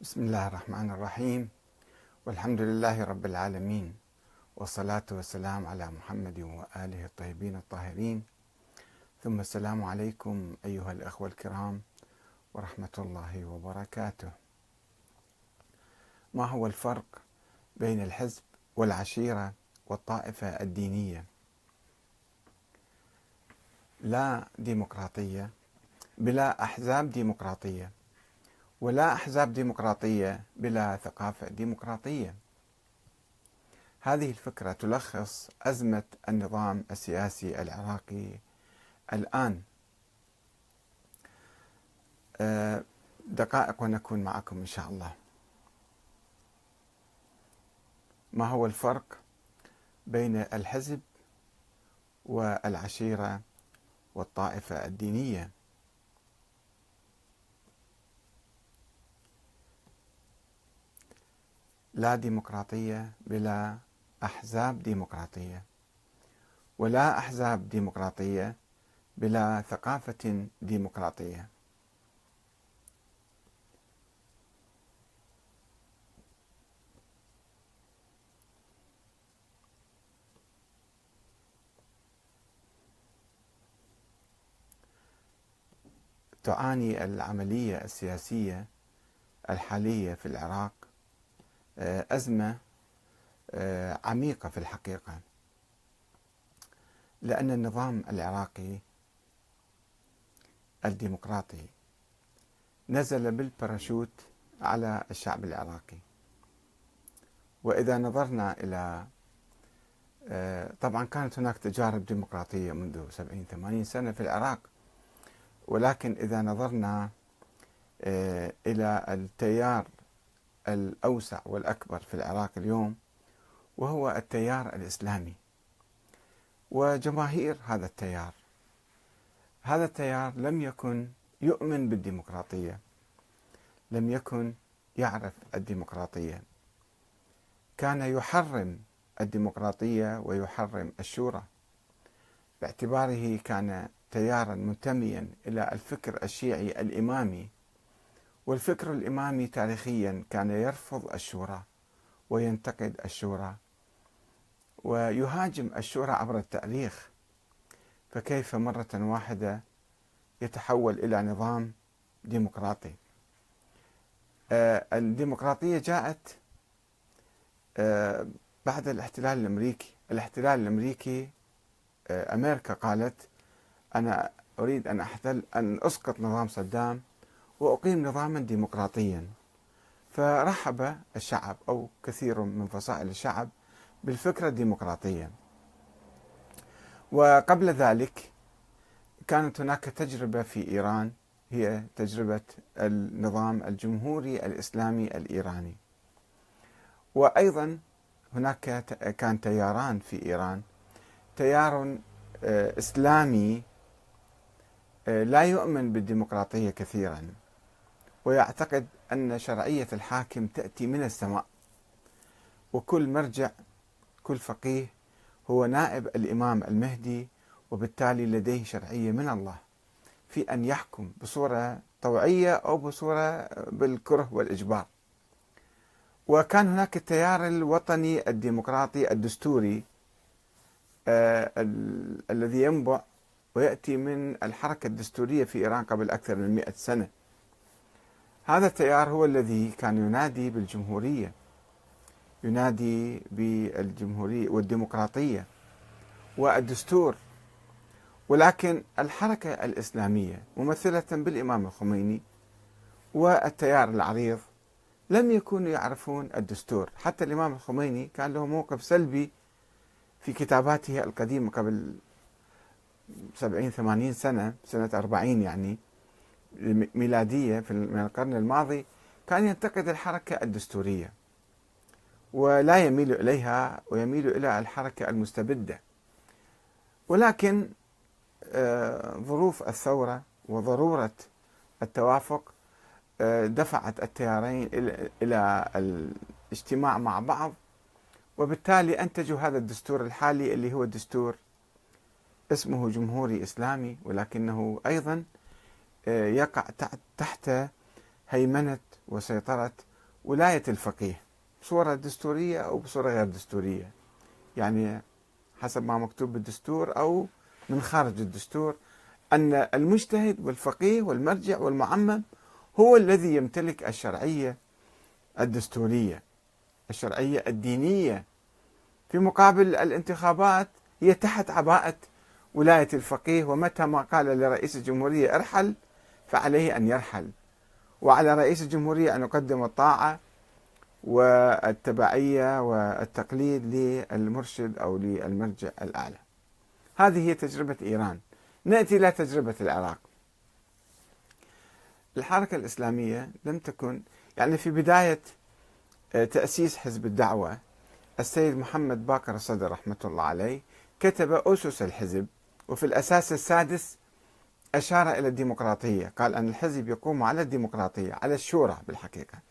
بسم الله الرحمن الرحيم. والحمد لله رب العالمين. والصلاة والسلام على محمد وآله الطيبين الطاهرين. ثم السلام عليكم أيها الأخوة الكرام ورحمة الله وبركاته. ما هو الفرق بين الحزب والعشيرة والطائفة الدينية؟ لا ديمقراطية بلا أحزاب ديمقراطية. ولا أحزاب ديمقراطية بلا ثقافة ديمقراطية. هذه الفكرة تلخص أزمة النظام السياسي العراقي الآن. أه، دقائق ونكون معكم إن شاء الله. ما هو الفرق بين الحزب والعشيرة والطائفة الدينية؟ لا ديمقراطية بلا أحزاب ديمقراطية ولا أحزاب ديمقراطية بلا ثقافة ديمقراطية. تعاني العملية السياسية الحالية في العراق أزمة آه، عميقة في الحقيقة. لأن النظام العراقي الديمقراطي نزل بالباراشوت على الشعب العراقي. وإذا نظرنا إلى آه، طبعا كانت هناك تجارب ديمقراطية منذ 70 80 سنة في العراق. ولكن إذا نظرنا إلى التيار الأوسع والأكبر في العراق اليوم وهو التيار الإسلامي. وجماهير هذا التيار هذا التيار لم يكن يؤمن بالديمقراطية لم يكن يعرف الديمقراطية. كان يحرم الديمقراطية ويحرم الشورى. باعتباره كان تيارا منتميا إلى الفكر الشيعي الإمامي والفكر الإمامي تاريخيا كان يرفض الشورى وينتقد الشورى ويهاجم الشورى عبر التاريخ فكيف مرة واحدة يتحول إلى نظام ديمقراطي؟ آه، الديمقراطية جاءت آه، بعد الاحتلال الأمريكي. الاحتلال الأمريكي آه، أمريكا قالت أنا أريد أن أحتل أن أسقط نظام صدام وأقيم نظاما ديمقراطيا. فرحب الشعب أو كثير من فصائل الشعب بالفكرة الديمقراطية. وقبل ذلك كانت هناك تجربة في إيران هي تجربة النظام الجمهوري الإسلامي الإيراني. وأيضا هناك كان تياران في إيران. تيار آه، إسلامي آه، لا يؤمن بالديمقراطية كثيرا. ويعتقد أن شرعية الحاكم تأتي من السماء. وكل مرجع كل فقيه هو نائب الإمام المهدي وبالتالي لديه شرعية من الله في أن يحكم بصورة طوعية أو بصورة بالكره والإجبار. وكان هناك التيار الوطني الديمقراطي الدستوري آه الذي ينبع ويأتي من الحركة الدستورية في إيران قبل أكثر من مئة سنة. هذا التيار هو الذي كان ينادي بالجمهورية ينادي بالجمهورية والديمقراطية والدستور. ولكن الحركة الإسلامية ممثلة بالإمام الخميني والتيار العريض لم يكونوا يعرفون الدستور. حتى الإمام الخميني كان له موقف سلبي في كتاباته القديمة قبل سبعين ثمانين سنة سنة أربعين يعني الميلادية من القرن الماضي كان ينتقد الحركة الدستورية ولا يميل إليها ويميل إلى الحركة المستبدة. ولكن آه، ظروف الثورة وضرورة التوافق آه، دفعت التيارين إلى الاجتماع مع بعض وبالتالي أنتجوا هذا الدستور الحالي اللي هو دستور اسمه جمهوري إسلامي ولكنه أيضا يقع تحت هيمنة وسيطرة ولاية الفقيه. بصورة دستورية أو بصورة غير دستورية. يعني حسب ما مكتوب بالدستور أو من خارج الدستور أن المجتهد والفقيه والمرجع والمعمم هو الذي يمتلك الشرعية الدستورية الشرعية الدينية. في مقابل الانتخابات هي تحت عباءة ولاية الفقيه ومتى ما قال لرئيس الجمهورية ارحل فعليه أن يرحل. وعلى رئيس الجمهورية أن يقدم الطاعة والتبعية والتقليد للمرشد أو للمرجع الأعلى. هذه هي تجربة إيران. نأتي إلى تجربة العراق. الحركة الإسلامية لم تكن يعني في بداية آه، تأسيس حزب الدعوة السيد محمد باكر الصدر رحمة الله عليه كتب أسس الحزب وفي الأساس السادس أشار إلى الديمقراطية قال أن الحزب يقوم على الديمقراطية على الشورى بالحقيقة.